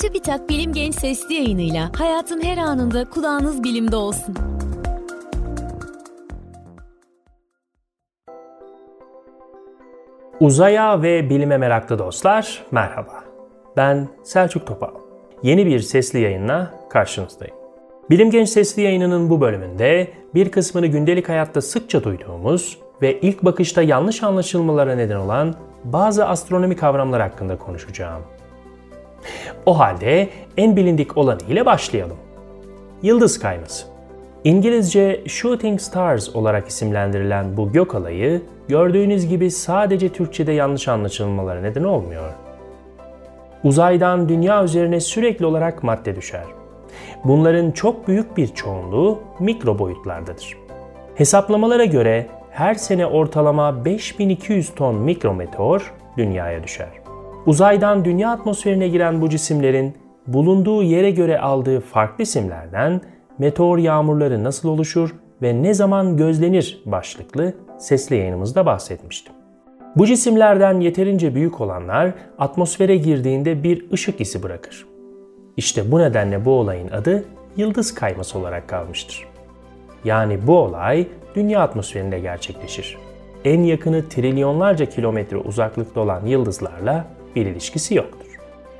TÜBİTAK Bilim Genç Sesli yayınıyla hayatın her anında kulağınız bilimde olsun. Uzaya ve bilime meraklı dostlar, merhaba. Ben Selçuk Topal. Yeni bir sesli yayınla karşınızdayım. Bilim Genç Sesli yayınının bu bölümünde bir kısmını gündelik hayatta sıkça duyduğumuz ve ilk bakışta yanlış anlaşılmalara neden olan bazı astronomi kavramları hakkında konuşacağım. O halde en bilindik olanı ile başlayalım. Yıldız kayması. İngilizce shooting stars olarak isimlendirilen bu gök alayı gördüğünüz gibi sadece Türkçe'de yanlış anlaşılmalara neden olmuyor. Uzaydan dünya üzerine sürekli olarak madde düşer. Bunların çok büyük bir çoğunluğu mikro boyutlardadır. Hesaplamalara göre her sene ortalama 5200 ton mikrometeor dünyaya düşer. Uzaydan dünya atmosferine giren bu cisimlerin bulunduğu yere göre aldığı farklı isimlerden meteor yağmurları nasıl oluşur ve ne zaman gözlenir başlıklı sesli yayınımızda bahsetmiştim. Bu cisimlerden yeterince büyük olanlar atmosfere girdiğinde bir ışık izi bırakır. İşte bu nedenle bu olayın adı yıldız kayması olarak kalmıştır. Yani bu olay dünya atmosferinde gerçekleşir. En yakını trilyonlarca kilometre uzaklıkta olan yıldızlarla bir ilişkisi yoktur.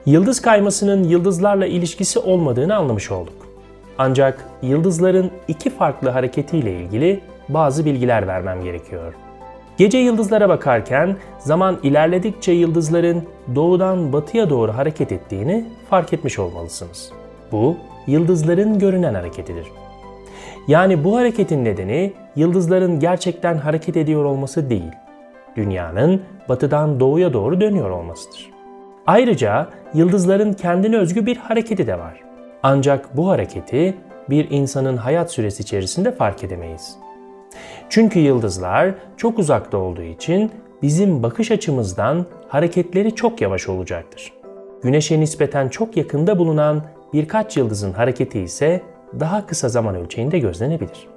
Yıldız kaymasının yıldızlarla ilişkisi olmadığını anlamış olduk. Ancak yıldızların iki farklı hareketiyle ilgili bazı bilgiler vermem gerekiyor. Gece yıldızlara bakarken zaman ilerledikçe yıldızların doğudan batıya doğru hareket ettiğini fark etmiş olmalısınız. Bu yıldızların görünen hareketidir. Yani bu hareketin nedeni yıldızların gerçekten hareket ediyor olması değil, dünyanın batıdan doğuya doğru dönüyor olmasıdır. Ayrıca yıldızların kendine özgü bir hareketi de var. Ancak bu hareketi bir insanın hayat süresi içerisinde fark edemeyiz. Çünkü yıldızlar çok uzakta olduğu için bizim bakış açımızdan hareketleri çok yavaş olacaktır. Güneşe nispeten çok yakında bulunan birkaç yıldızın hareketi ise daha kısa zaman ölçeğinde gözlenebilir.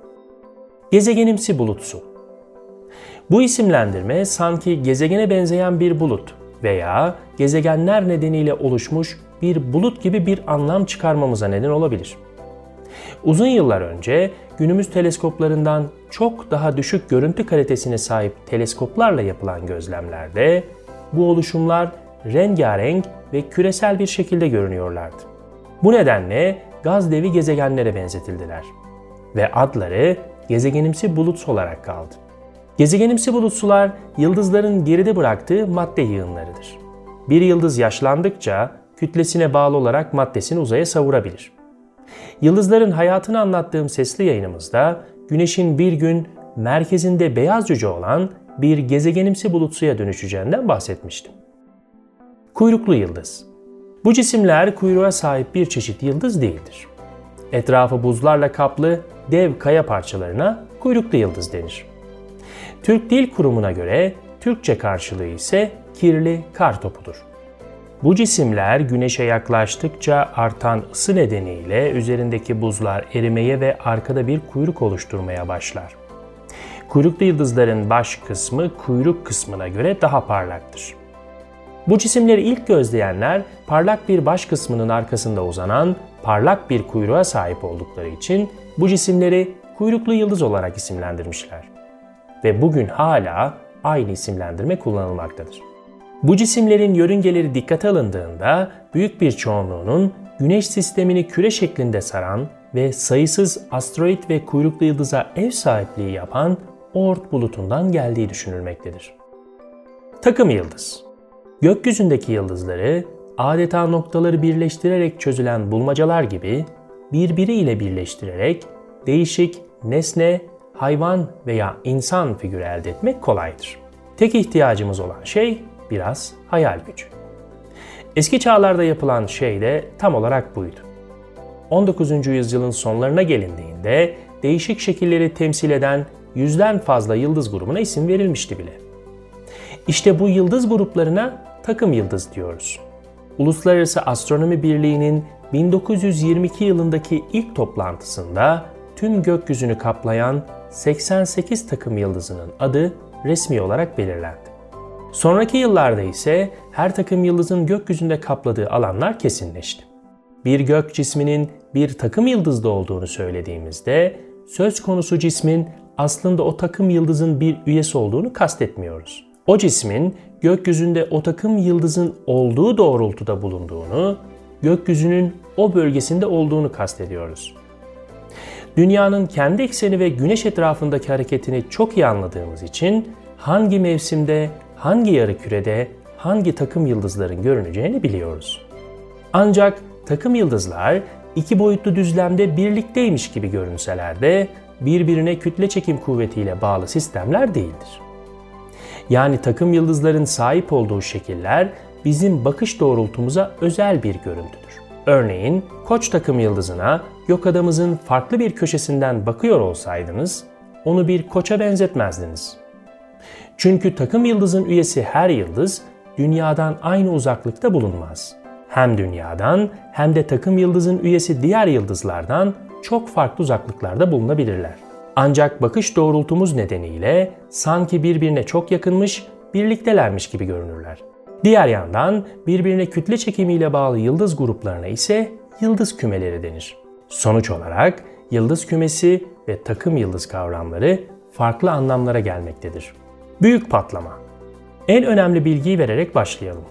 Gezegenimsi bulutsu Bu isimlendirme sanki gezegene benzeyen bir bulut veya gezegenler nedeniyle oluşmuş bir bulut gibi bir anlam çıkarmamıza neden olabilir. Uzun yıllar önce günümüz teleskoplarından çok daha düşük görüntü kalitesine sahip teleskoplarla yapılan gözlemlerde bu oluşumlar rengarenk ve küresel bir şekilde görünüyorlardı. Bu nedenle gaz devi gezegenlere benzetildiler ve adları gezegenimsi bulut olarak kaldı. Gezegenimsi bulutsular yıldızların geride bıraktığı madde yığınlarıdır. Bir yıldız yaşlandıkça kütlesine bağlı olarak maddesini uzaya savurabilir. Yıldızların hayatını anlattığım sesli yayınımızda Güneş'in bir gün merkezinde beyaz cüce olan bir gezegenimsi bulutsuya dönüşeceğinden bahsetmiştim. Kuyruklu yıldız Bu cisimler kuyruğa sahip bir çeşit yıldız değildir. Etrafı buzlarla kaplı dev kaya parçalarına kuyruklu yıldız denir. Türk Dil Kurumu'na göre Türkçe karşılığı ise kirli kar topudur. Bu cisimler güneşe yaklaştıkça artan ısı nedeniyle üzerindeki buzlar erimeye ve arkada bir kuyruk oluşturmaya başlar. Kuyruklu yıldızların baş kısmı kuyruk kısmına göre daha parlaktır. Bu cisimleri ilk gözleyenler parlak bir baş kısmının arkasında uzanan parlak bir kuyruğa sahip oldukları için bu cisimleri kuyruklu yıldız olarak isimlendirmişler. Ve bugün hala aynı isimlendirme kullanılmaktadır. Bu cisimlerin yörüngeleri dikkate alındığında büyük bir çoğunluğunun Güneş sistemini küre şeklinde saran ve sayısız asteroid ve kuyruklu yıldıza ev sahipliği yapan Oort bulutundan geldiği düşünülmektedir. Takım yıldız Gökyüzündeki yıldızları adeta noktaları birleştirerek çözülen bulmacalar gibi birbiriyle birleştirerek değişik nesne, hayvan veya insan figürü elde etmek kolaydır. Tek ihtiyacımız olan şey biraz hayal gücü. Eski çağlarda yapılan şey de tam olarak buydu. 19. yüzyılın sonlarına gelindiğinde değişik şekilleri temsil eden yüzden fazla yıldız grubuna isim verilmişti bile. İşte bu yıldız gruplarına takım yıldız diyoruz. Uluslararası Astronomi Birliği'nin 1922 yılındaki ilk toplantısında tüm gökyüzünü kaplayan 88 takım yıldızının adı resmi olarak belirlendi. Sonraki yıllarda ise her takım yıldızın gökyüzünde kapladığı alanlar kesinleşti. bir gök cisminin bir takım yıldızda olduğunu söylediğimizde söz konusu cismin aslında o takım yıldızın bir üyesi olduğunu kastetmiyoruz. O cismin gökyüzünde o takım yıldızın olduğu doğrultuda bulunduğunu, gökyüzünün o bölgesinde olduğunu kastediyoruz. Dünyanın kendi ekseni ve güneş etrafındaki hareketini çok iyi anladığımız için hangi mevsimde, hangi yarı kürede, hangi takım yıldızların görüneceğini biliyoruz. Ancak takım yıldızlar iki boyutlu düzlemde birlikteymiş gibi görünseler de birbirine kütle çekim kuvvetiyle bağlı sistemler değildir. Yani takım yıldızların sahip olduğu şekiller bizim bakış doğrultumuza özel bir görüntüdür. Örneğin Koç takım yıldızına gök adamızın farklı bir köşesinden bakıyor olsaydınız onu bir koça benzetmezdiniz. Çünkü takım yıldızın üyesi her yıldız dünyadan aynı uzaklıkta bulunmaz. Hem dünyadan hem de takım yıldızın üyesi diğer yıldızlardan çok farklı uzaklıklarda bulunabilirler. Ancak bakış doğrultumuz nedeniyle sanki birbirine çok yakınmış, birliktelermiş gibi görünürler. Diğer yandan birbirine kütle çekimiyle bağlı yıldız gruplarına ise yıldız kümeleri denir. Sonuç olarak yıldız kümesi ve takım yıldız kavramları farklı anlamlara gelmektedir. Büyük patlama. En önemli bilgiyi vererek başlayalım.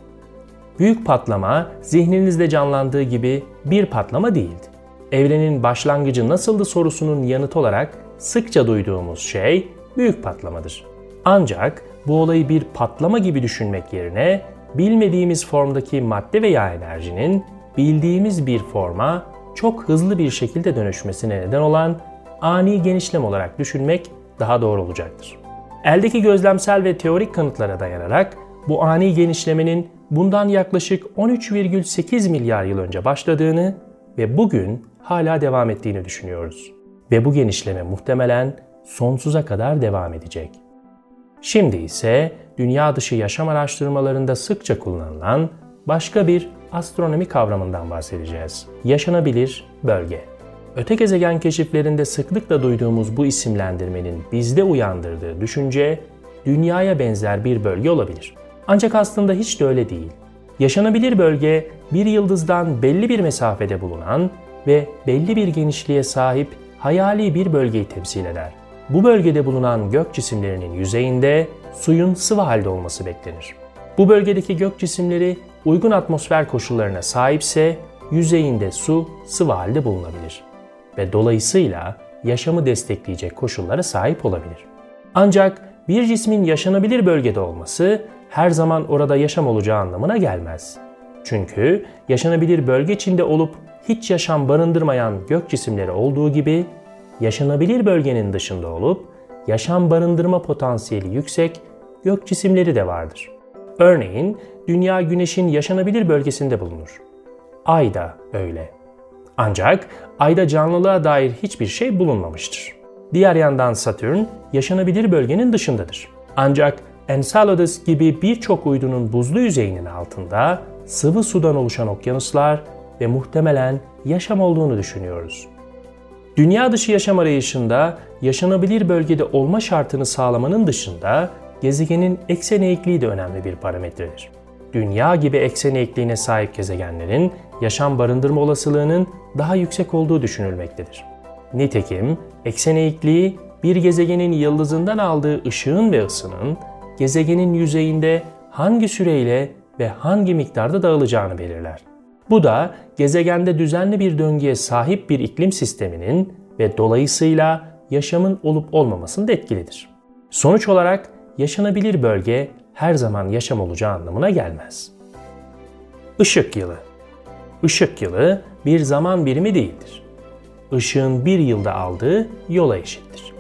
Büyük patlama zihninizde canlandığı gibi bir patlama değildi. Evrenin başlangıcı nasıldı sorusunun yanıt olarak sıkça duyduğumuz şey büyük patlamadır. Ancak bu olayı bir patlama gibi düşünmek yerine bilmediğimiz formdaki madde veya enerjinin bildiğimiz bir forma çok hızlı bir şekilde dönüşmesine neden olan ani genişlem olarak düşünmek daha doğru olacaktır. Eldeki gözlemsel ve teorik kanıtlara dayanarak bu ani genişlemenin bundan yaklaşık 13,8 milyar yıl önce başladığını ve bugün hala devam ettiğini düşünüyoruz. Ve bu genişleme muhtemelen sonsuza kadar devam edecek. Şimdi ise dünya dışı yaşam araştırmalarında sıkça kullanılan başka bir astronomi kavramından bahsedeceğiz. Yaşanabilir bölge. Öte gezegen keşiflerinde sıklıkla duyduğumuz bu isimlendirmenin bizde uyandırdığı düşünce dünyaya benzer bir bölge olabilir. Ancak aslında hiç de öyle değil. Yaşanabilir bölge bir yıldızdan belli bir mesafede bulunan ve belli bir genişliğe sahip hayali bir bölgeyi temsil eder. Bu bölgede bulunan gök cisimlerinin yüzeyinde suyun sıvı halde olması beklenir. Bu bölgedeki gök cisimleri uygun atmosfer koşullarına sahipse yüzeyinde su sıvı halde bulunabilir ve dolayısıyla yaşamı destekleyecek koşullara sahip olabilir. Ancak bir cismin yaşanabilir bölgede olması her zaman orada yaşam olacağı anlamına gelmez. Çünkü yaşanabilir bölge içinde olup hiç yaşam barındırmayan gök cisimleri olduğu gibi yaşanabilir bölgenin dışında olup yaşam barındırma potansiyeli yüksek gök cisimleri de vardır. Örneğin Dünya Güneş'in yaşanabilir bölgesinde bulunur. Ay da öyle. Ancak Ay'da canlılığa dair hiçbir şey bulunmamıştır. Diğer yandan Satürn yaşanabilir bölgenin dışındadır. Ancak Enceladus gibi birçok uydunun buzlu yüzeyinin altında sıvı sudan oluşan okyanuslar ve muhtemelen yaşam olduğunu düşünüyoruz. Dünya dışı yaşam arayışında yaşanabilir bölgede olma şartını sağlamanın dışında gezegenin eksen eğikliği de önemli bir parametredir. Dünya gibi eksen eğikliğine sahip gezegenlerin yaşam barındırma olasılığının daha yüksek olduğu düşünülmektedir. Nitekim eksen eğikliği bir gezegenin yıldızından aldığı ışığın ve ısının gezegenin yüzeyinde hangi süreyle ve hangi miktarda dağılacağını belirler. Bu da gezegende düzenli bir döngüye sahip bir iklim sisteminin ve dolayısıyla yaşamın olup olmamasında etkilidir. Sonuç olarak yaşanabilir bölge her zaman yaşam olacağı anlamına gelmez. Işık yılı Işık yılı bir zaman birimi değildir. Işığın bir yılda aldığı yola eşittir.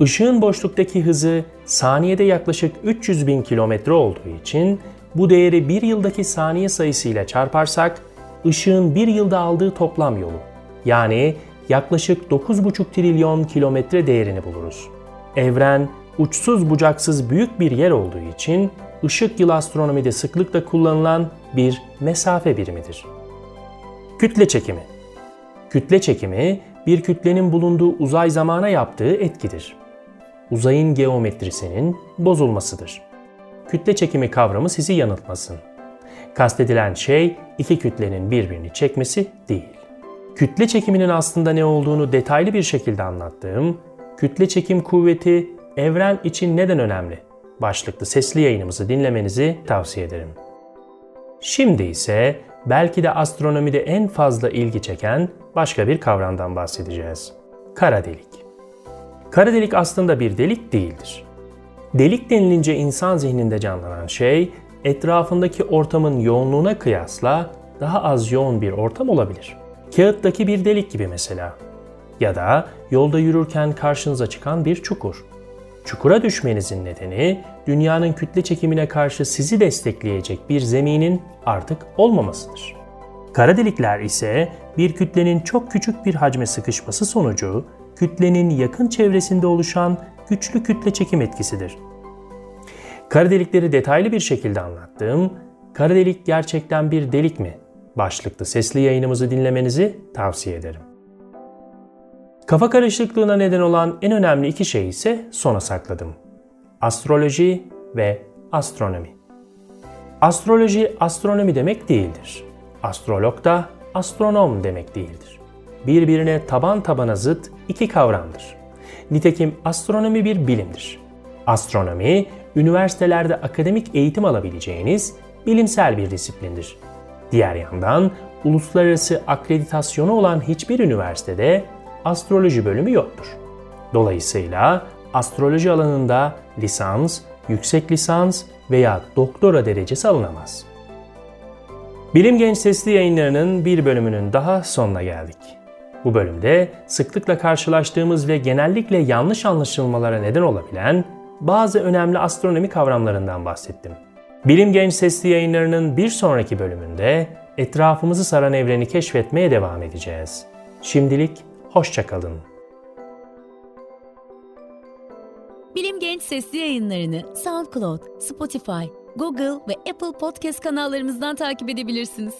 Işığın boşluktaki hızı saniyede yaklaşık 300 bin kilometre olduğu için bu değeri bir yıldaki saniye sayısıyla çarparsak ışığın bir yılda aldığı toplam yolu yani yaklaşık 9,5 trilyon kilometre değerini buluruz. Evren uçsuz bucaksız büyük bir yer olduğu için ışık yılı astronomide sıklıkla kullanılan bir mesafe birimidir. Kütle çekimi Kütle çekimi bir kütlenin bulunduğu uzay zamana yaptığı etkidir. Uzayın geometrisinin bozulmasıdır. Kütle çekimi kavramı sizi yanıltmasın. Kastedilen şey iki kütlenin birbirini çekmesi değil. Kütle çekiminin aslında ne olduğunu detaylı bir şekilde anlattığım Kütle çekim kuvveti evren için neden önemli? başlıklı sesli yayınımızı dinlemenizi tavsiye ederim. Şimdi ise belki de astronomide en fazla ilgi çeken başka bir kavramdan bahsedeceğiz. Kara delik. Kara delik aslında bir delik değildir. Delik denilince insan zihninde canlanan şey etrafındaki ortamın yoğunluğuna kıyasla daha az yoğun bir ortam olabilir. Kağıttaki bir delik gibi mesela. Ya da yolda yürürken karşınıza çıkan bir çukur. Çukura düşmenizin nedeni dünyanın kütle çekimine karşı sizi destekleyecek bir zeminin artık olmamasıdır. Kara delikler ise bir kütlenin çok küçük bir hacme sıkışması sonucu kütlenin yakın çevresinde oluşan güçlü kütle çekim etkisidir. Kara delikleri detaylı bir şekilde anlattığım Kara delik gerçekten bir delik mi? başlıklı sesli yayınımızı dinlemenizi tavsiye ederim. Kafa karışıklığına neden olan en önemli iki şey ise sona sakladım. Astroloji ve astronomi. Astroloji astronomi demek değildir. Astrolog da astronom demek değildir. Birbirine taban tabana zıt iki kavramdır. Nitekim astronomi bir bilimdir. Astronomi, üniversitelerde akademik eğitim alabileceğiniz bilimsel bir disiplindir. Diğer yandan uluslararası akreditasyonu olan hiçbir üniversitede astroloji bölümü yoktur. Dolayısıyla astroloji alanında lisans, yüksek lisans veya doktora derecesi alınamaz. Bilim Genç Sesli yayınlarının bir bölümünün daha sonuna geldik. Bu bölümde sıklıkla karşılaştığımız ve genellikle yanlış anlaşılmalara neden olabilen bazı önemli astronomi kavramlarından bahsettim. Bilim Genç Sesli yayınlarının bir sonraki bölümünde etrafımızı saran evreni keşfetmeye devam edeceğiz. Şimdilik hoşçakalın. Bilim Genç sesli yayınlarını SoundCloud, Spotify, Google ve Apple Podcast kanallarımızdan takip edebilirsiniz.